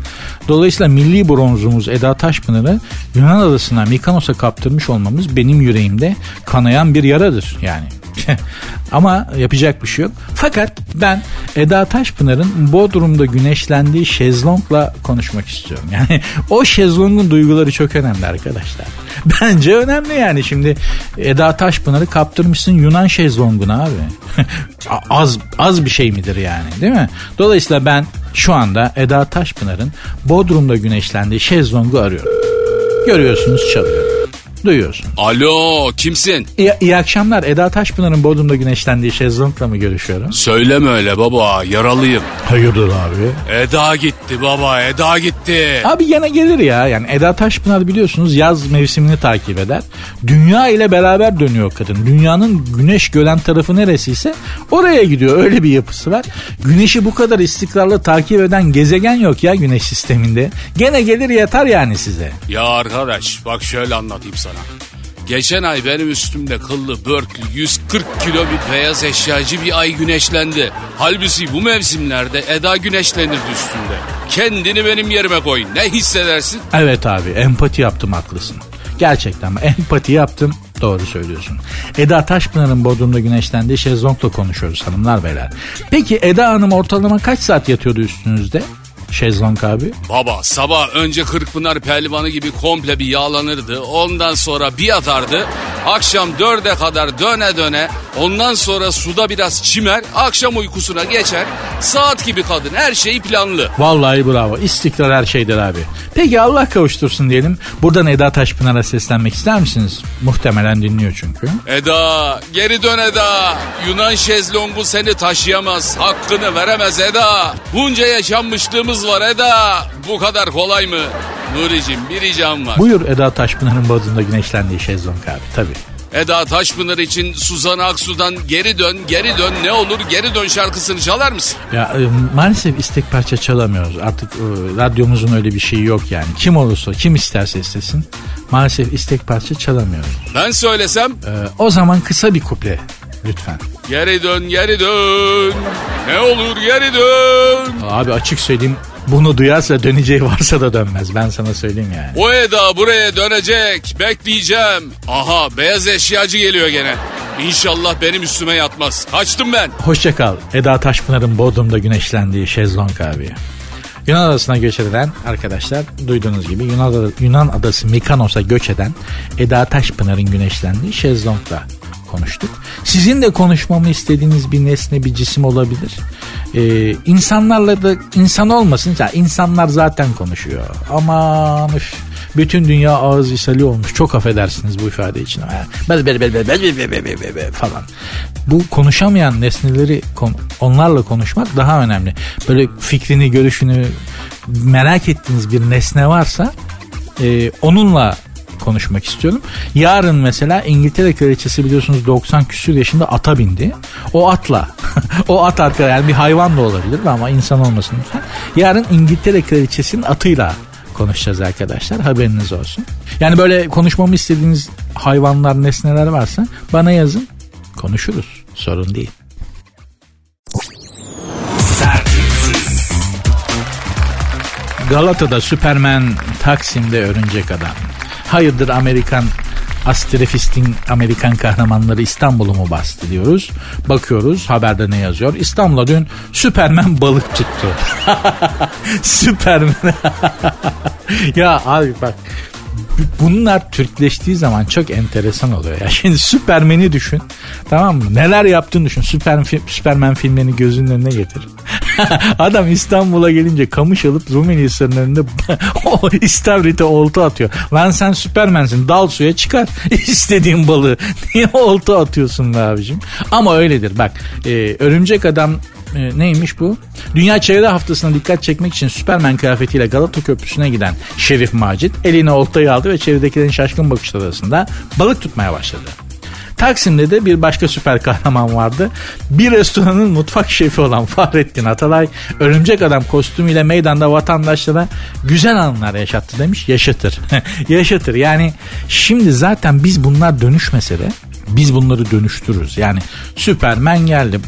Dolayısıyla milli bronzumuz Eda Taşpınar'ı Yunan adasına Mikonos'a kaptırmış olmamız benim yüreğimde kanayan bir yaradır yani. Ama yapacak bir şey yok. Fakat ben Eda Taşpınar'ın Bodrum'da güneşlendiği şezlongla konuşmak istiyorum. Yani o şezlongun duyguları çok önemli arkadaşlar. Bence önemli yani. Şimdi Eda Taşpınar'ı kaptırmışsın Yunan şezlonguna abi. az az bir şey midir yani değil mi? Dolayısıyla ben şu anda Eda Taşpınar'ın Bodrum'da güneşlendiği şezlongu arıyorum. Görüyorsunuz çalıyor. Duyuyorsun. Alo kimsin? İyi, iyi akşamlar. Eda Taşpınar'ın Bodrum'da güneşlendiği şezlongla mı görüşüyorum? Söyleme öyle baba yaralıyım. Hayırdır abi? Eda gitti baba Eda gitti. Abi gene gelir ya. Yani Eda Taşpınar biliyorsunuz yaz mevsimini takip eder. Dünya ile beraber dönüyor kadın. Dünyanın güneş gölen tarafı neresiyse oraya gidiyor. Öyle bir yapısı var. Güneşi bu kadar istikrarlı takip eden gezegen yok ya güneş sisteminde. Gene gelir yatar yani size. Ya arkadaş bak şöyle anlatayım sana. Geçen ay benim üstümde kıllı börklü 140 kilo bir beyaz eşyacı bir ay güneşlendi. Halbuki bu mevsimlerde Eda güneşlenirdi üstünde. Kendini benim yerime koy. Ne hissedersin? Evet abi empati yaptım haklısın. Gerçekten empati yaptım doğru söylüyorsun. Eda Taşpınar'ın Bodrum'da güneşlendiği şezlongla konuşuyoruz hanımlar beyler. Peki Eda Hanım ortalama kaç saat yatıyordu üstünüzde? Şezlong abi. Baba sabah önce Kırkpınar pehlivanı gibi komple bir yağlanırdı. Ondan sonra bir atardı. Akşam dörde kadar döne döne. Ondan sonra suda biraz çimer. Akşam uykusuna geçer. Saat gibi kadın her şeyi planlı. Vallahi bravo. İstikrar her şeydir abi. Peki Allah kavuştursun diyelim. Buradan Eda Taşpınar'a seslenmek ister misiniz? Muhtemelen dinliyor çünkü. Eda geri dön Eda. Yunan şezlongu seni taşıyamaz. Hakkını veremez Eda. Bunca yaşanmışlığımız var Eda. Bu kadar kolay mı? Nuri'cim bir ricam var. Buyur Eda Taşpınar'ın Bodrum'da güneşlendiği şezlong abi tabii. Eda Taşpınar için Suzan Aksu'dan geri dön geri dön ne olur geri dön şarkısını çalar mısın? Ya e, maalesef istek parça çalamıyoruz. Artık e, radyomuzun öyle bir şeyi yok yani. Kim olursa kim isterse istesin. Maalesef istek parça çalamıyoruz. Ben söylesem E, o zaman kısa bir kuple lütfen. geri dön geri dön ne olur geri dön. Abi açık söyleyeyim bunu duyarsa döneceği varsa da dönmez. Ben sana söyleyeyim yani. O Eda buraya dönecek bekleyeceğim. Aha beyaz eşyacı geliyor gene. İnşallah benim üstüme yatmaz. Kaçtım ben. Hoşça kal. Eda Taşpınar'ın Bodrum'da güneşlendiği şezlong abi. Yunan adasına göç eden arkadaşlar duyduğunuz gibi Yunan, adası, Yunan adası Mikanos'a göç eden Eda Taşpınar'ın güneşlendiği şezlongda konuştuk. Sizin de konuşmamı istediğiniz bir nesne, bir cisim olabilir. Ee, insanlarla da insan olmasın. Ya insanlar zaten konuşuyor. Aman üf. Bütün dünya ağız ishali olmuş. Çok affedersiniz bu ifade için. Ee, bel bel bel bel bel bel bel falan. Bu konuşamayan nesneleri onlarla konuşmak daha önemli. Böyle fikrini, görüşünü merak ettiğiniz bir nesne varsa e, onunla konuşmak istiyorum. Yarın mesela İngiltere kraliçesi biliyorsunuz 90 küsür yaşında ata bindi. O atla o at arka yani bir hayvan da olabilir ama insan olmasın lütfen. Yarın İngiltere kraliçesinin atıyla konuşacağız arkadaşlar haberiniz olsun. Yani böyle konuşmamı istediğiniz hayvanlar nesneler varsa bana yazın konuşuruz sorun değil. Galata'da Süpermen, Taksim'de Örümcek Adam. Hayırdır Amerikan astrefistin Amerikan kahramanları İstanbul'u mu bastı diyoruz. Bakıyoruz haberde ne yazıyor. İstanbul'a dün Süpermen balık tuttu. Süpermen. ya abi bak bunlar Türkleştiği zaman çok enteresan oluyor ya. Şimdi Süpermen'i düşün. Tamam mı? Neler yaptığını düşün. Süper, Süpermen filmlerini gözünün önüne getir. Adam İstanbul'a gelince kamış alıp Rumeli o istavrite olta atıyor. Lan sen Süpermensin dal suya çıkar istediğin balığı. Niye olta atıyorsun be abicim? Ama öyledir bak e, örümcek adam e, neymiş bu? Dünya Çevre Haftası'na dikkat çekmek için Süpermen kıyafetiyle Galata Köprüsü'ne giden Şerif Macit eline oltayı aldı ve çevredekilerin şaşkın bakışları arasında balık tutmaya başladı. Taksim'de de bir başka süper kahraman vardı. Bir restoranın mutfak şefi olan Fahrettin Atalay örümcek adam kostümüyle meydanda vatandaşlara güzel anlar yaşattı demiş. Yaşatır. yaşatır. Yani şimdi zaten biz bunlar dönüşmese de biz bunları dönüştürürüz. Yani Süpermen geldi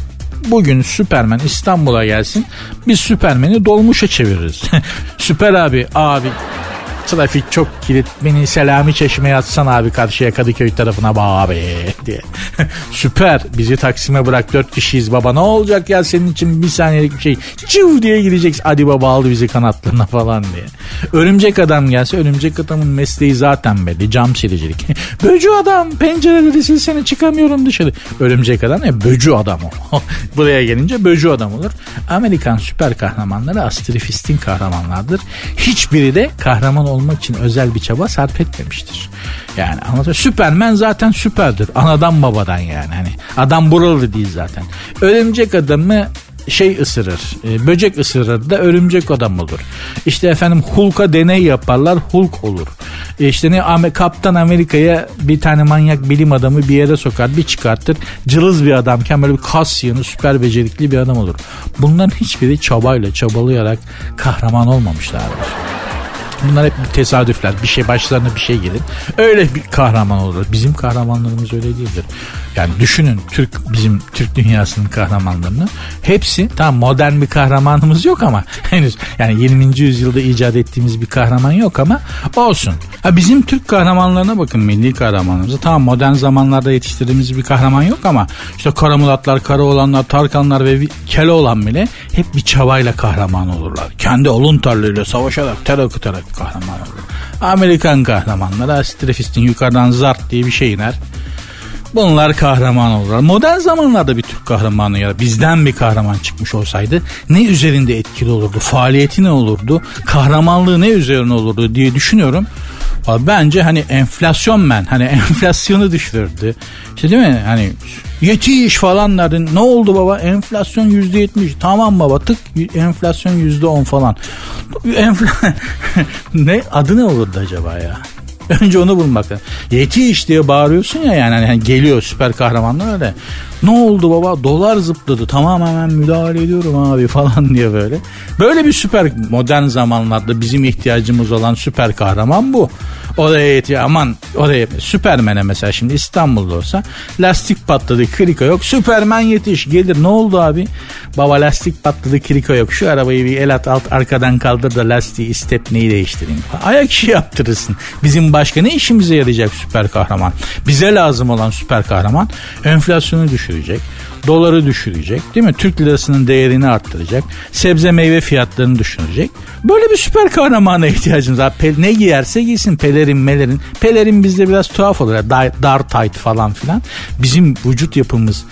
bugün Süpermen İstanbul'a gelsin biz Süpermen'i dolmuşa çeviririz. Süper abi abi Trafik çok kilit. Beni Selami Çeşme'ye atsan abi karşıya Kadıköy tarafına bak abi diye. Süper. Bizi Taksim'e bırak. Dört kişiyiz baba. Ne olacak ya senin için bir saniyelik bir şey. Çiv diye gideceksin. Hadi baba aldı bizi kanatlarına falan diye. Örümcek adam gelse örümcek adamın mesleği zaten belli. Cam silicilik. böcü adam. Pencereleri silsene çıkamıyorum dışarı. Örümcek adam ne? Böcü adam o. Buraya gelince böcü adam olur. Amerikan süper kahramanları astrifistin kahramanlardır. Hiçbiri de kahraman olmak için özel bir çaba sarf etmemiştir. Yani anlatıyor. Süpermen zaten süperdir. Anadan babadan yani. Hani adam buralı değil zaten. Örümcek adamı şey ısırır. E, böcek ısırır da örümcek adam olur. İşte efendim Hulk'a deney yaparlar. Hulk olur. E işte ne Kaptan Amerika'ya bir tane manyak bilim adamı bir yere sokar bir çıkartır. Cılız bir adamken böyle bir kas yığını süper becerikli bir adam olur. Bunların hiçbiri çabayla çabalayarak kahraman olmamışlardır. Bunlar hep tesadüfler. Bir şey başlarına bir şey gelir. Öyle bir kahraman olur. Bizim kahramanlarımız öyle değildir. Yani düşünün Türk bizim Türk dünyasının kahramanlarını. Hepsi tam modern bir kahramanımız yok ama henüz yani 20. yüzyılda icat ettiğimiz bir kahraman yok ama olsun. Ha bizim Türk kahramanlarına bakın milli kahramanlarımıza. Tamam modern zamanlarda yetiştirdiğimiz bir kahraman yok ama işte Kara Muratlar, Kara olanlar, Tarkanlar ve olan bile hep bir çabayla kahraman olurlar. Kendi olun tarlığıyla savaşarak, ter akıtarak kahraman olur. Amerikan kahramanları Astrefist'in yukarıdan zart diye bir şey iner. Bunlar kahraman olurlar. Modern zamanlarda bir Türk kahramanı ya bizden bir kahraman çıkmış olsaydı ne üzerinde etkili olurdu? Faaliyeti ne olurdu? Kahramanlığı ne üzerine olurdu diye düşünüyorum. Bence hani enflasyon ben hani enflasyonu düşürürdü. İşte değil mi? Hani yetiş falan derdin. Ne oldu baba? Enflasyon yüzde yetmiş. Tamam baba tık enflasyon yüzde on falan. Enfla ne adı ne olurdu acaba ya? Önce onu bulmak lazım. Yetiş diye bağırıyorsun ya yani hani geliyor süper kahramanlar öyle. Ne oldu baba dolar zıpladı tamam hemen müdahale ediyorum abi falan diye böyle. Böyle bir süper modern zamanlarda bizim ihtiyacımız olan süper kahraman bu. Oraya yetiyor aman oraya Süpermen'e mesela şimdi İstanbul'da olsa lastik patladı krika yok Süpermen yetiş gelir ne oldu abi Baba lastik patladı kiriko yok. Şu arabayı bir el at alt arkadan kaldır da lastiği neyi değiştireyim. Ayak işi yaptırırsın. Bizim başka ne işimize yarayacak süper kahraman? Bize lazım olan süper kahraman enflasyonu düşürecek. Doları düşürecek değil mi? Türk lirasının değerini arttıracak. Sebze meyve fiyatlarını düşürecek. Böyle bir süper kahramana ihtiyacımız var. Pe- ne giyerse giysin pelerin melerin. Pelerin bizde biraz tuhaf olur. Dar, dar tight falan filan. Bizim vücut yapımız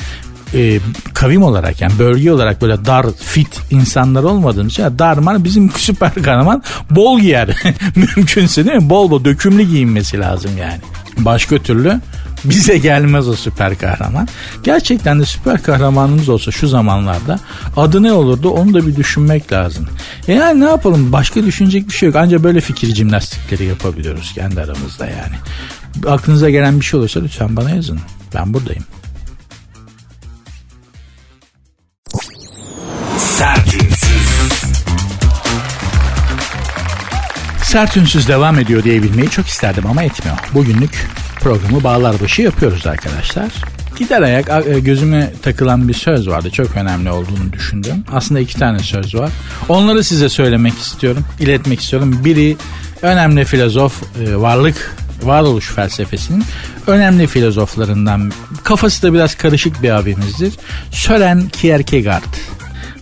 e, kavim olarak yani bölge olarak böyle dar fit insanlar olmadığımız için darman bizim süper kahraman bol giyer. Mümkünse değil mi? Bol bol dökümlü giyinmesi lazım yani. Başka türlü bize gelmez o süper kahraman. Gerçekten de süper kahramanımız olsa şu zamanlarda adı ne olurdu onu da bir düşünmek lazım. E yani ne yapalım başka düşünecek bir şey yok. Ancak böyle fikir jimnastikleri yapabiliyoruz kendi aramızda yani. Aklınıza gelen bir şey olursa lütfen bana yazın. Ben buradayım. Sertünsüz. Sertünsüz devam ediyor diyebilmeyi çok isterdim ama etmiyor. Bugünlük programı bağlar başı yapıyoruz arkadaşlar. Gider ayak e, gözüme takılan bir söz vardı. Çok önemli olduğunu düşündüm. Aslında iki tane söz var. Onları size söylemek istiyorum, iletmek istiyorum. Biri önemli filozof, e, varlık varoluş felsefesinin önemli filozoflarından. Kafası da biraz karışık bir abimizdir. Sören Kierkegaard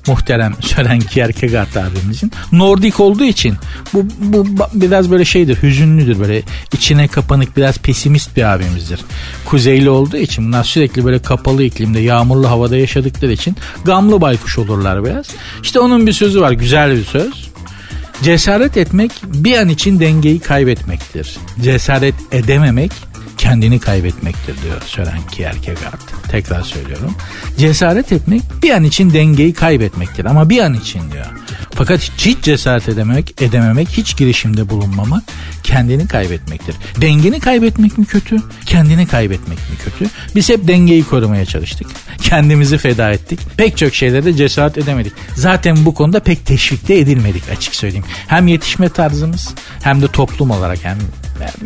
muhterem Sören Kierkegaard abimizin. Nordik olduğu için bu, bu biraz böyle şeydir hüzünlüdür böyle içine kapanık biraz pesimist bir abimizdir. Kuzeyli olduğu için bunlar sürekli böyle kapalı iklimde yağmurlu havada yaşadıkları için gamlı baykuş olurlar biraz. İşte onun bir sözü var güzel bir söz. Cesaret etmek bir an için dengeyi kaybetmektir. Cesaret edememek kendini kaybetmektir diyor Sören Kierkegaard. Tekrar söylüyorum. Cesaret etmek bir an için dengeyi kaybetmektir ama bir an için diyor. Fakat hiç cesaret edememek, edememek, hiç girişimde bulunmamak kendini kaybetmektir. Dengeni kaybetmek mi kötü, kendini kaybetmek mi kötü? Biz hep dengeyi korumaya çalıştık. Kendimizi feda ettik. Pek çok şeylerde cesaret edemedik. Zaten bu konuda pek teşvikte edilmedik açık söyleyeyim. Hem yetişme tarzımız hem de toplum olarak hem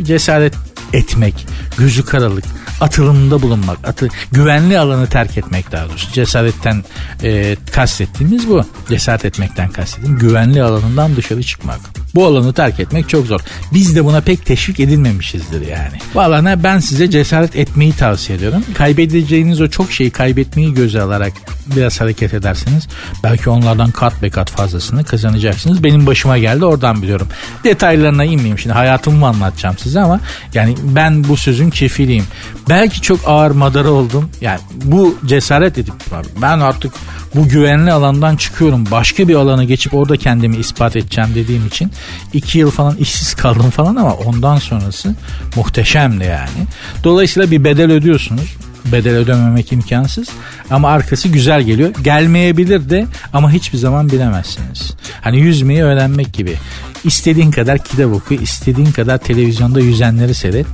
cesaret etmek, gözü karalık, atılımda bulunmak, atı, güvenli alanı terk etmek daha doğrusu. Cesaretten e, kastettiğimiz bu. Cesaret etmekten kastettiğim güvenli alanından dışarı çıkmak. Bu alanı terk etmek çok zor. Biz de buna pek teşvik edilmemişizdir yani. Bu ben size cesaret etmeyi tavsiye ediyorum. Kaybedeceğiniz o çok şeyi kaybetmeyi göze alarak biraz hareket ederseniz belki onlardan kat be kat fazlasını kazanacaksınız. Benim başıma geldi oradan biliyorum. Detaylarına inmeyeyim şimdi hayatımı anlatacağım size ama yani ben bu sözün kefiliyim. Belki çok ağır madara oldum. Yani bu cesaret edip ben artık bu güvenli alandan çıkıyorum. Başka bir alana geçip orada kendimi ispat edeceğim dediğim için iki yıl falan işsiz kaldım falan ama ondan sonrası muhteşemdi yani. Dolayısıyla bir bedel ödüyorsunuz bedel ödememek imkansız ama arkası güzel geliyor. Gelmeyebilir de ama hiçbir zaman bilemezsiniz. Hani yüzmeyi öğrenmek gibi. İstediğin kadar kitap oku, istediğin kadar televizyonda yüzenleri seyret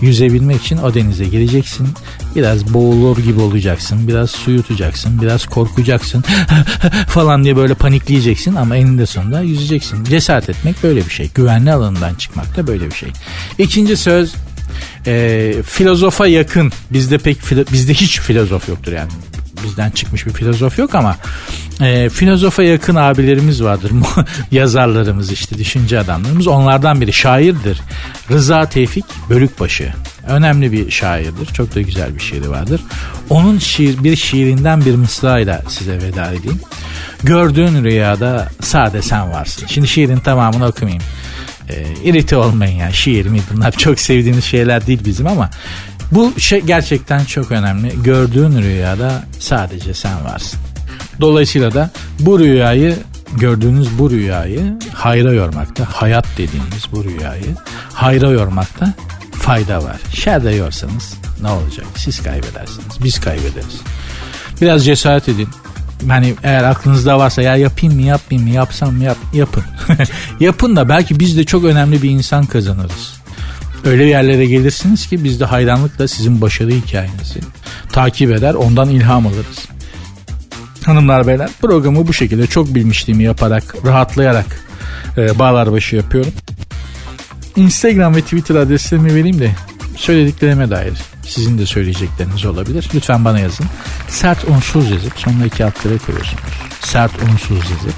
yüzebilmek için o denize gireceksin. Biraz boğulur gibi olacaksın. Biraz su yutacaksın. Biraz korkacaksın falan diye böyle panikleyeceksin ama eninde sonunda yüzeceksin. Cesaret etmek böyle bir şey. Güvenli alanından çıkmak da böyle bir şey. İkinci söz e, filozofa yakın. Bizde pek bizde hiç filozof yoktur yani bizden çıkmış bir filozof yok ama e, filozofa yakın abilerimiz vardır. Yazarlarımız işte düşünce adamlarımız. Onlardan biri şairdir. Rıza Tevfik Bölükbaşı. Önemli bir şairdir. Çok da güzel bir şiiri vardır. Onun şiir, bir şiirinden bir mısrayla size veda edeyim. Gördüğün rüyada sade sen varsın. Şimdi şiirin tamamını okumayayım. E, irite olmayın ya şiir mi bunlar çok sevdiğimiz şeyler değil bizim ama bu şey gerçekten çok önemli. Gördüğün rüyada sadece sen varsın. Dolayısıyla da bu rüyayı gördüğünüz bu rüyayı hayra yormakta, hayat dediğimiz bu rüyayı hayra yormakta fayda var. Şerde yorsanız ne olacak? Siz kaybedersiniz, biz kaybederiz. Biraz cesaret edin. Hani eğer aklınızda varsa ya yapayım mı yapmayayım mı yapsam mı yap, yapın. yapın da belki biz de çok önemli bir insan kazanırız. Öyle yerlere gelirsiniz ki biz de hayranlıkla sizin başarı hikayenizi takip eder ondan ilham alırız. Hanımlar beyler programı bu şekilde çok bilmişliğimi yaparak rahatlayarak e, bağlar başı yapıyorum. Instagram ve Twitter adreslerimi vereyim de söylediklerime dair Sizin de söyleyecekleriniz olabilir. Lütfen bana yazın. Sert unsuz yazıp sonuna iki alt tire koyuyorsunuz. Sert unsuz yazıp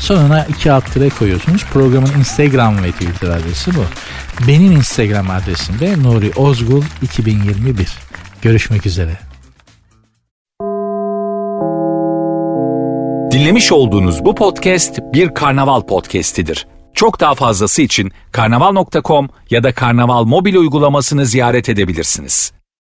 sonuna iki alt tire koyuyorsunuz. Programın Instagram ve Twitter adresi bu. Benim Instagram adresim de Nuri Ozgul 2021. Görüşmek üzere. Dinlemiş olduğunuz bu podcast bir karnaval podcastidir. Çok daha fazlası için karnaval.com ya da karnaval mobil uygulamasını ziyaret edebilirsiniz.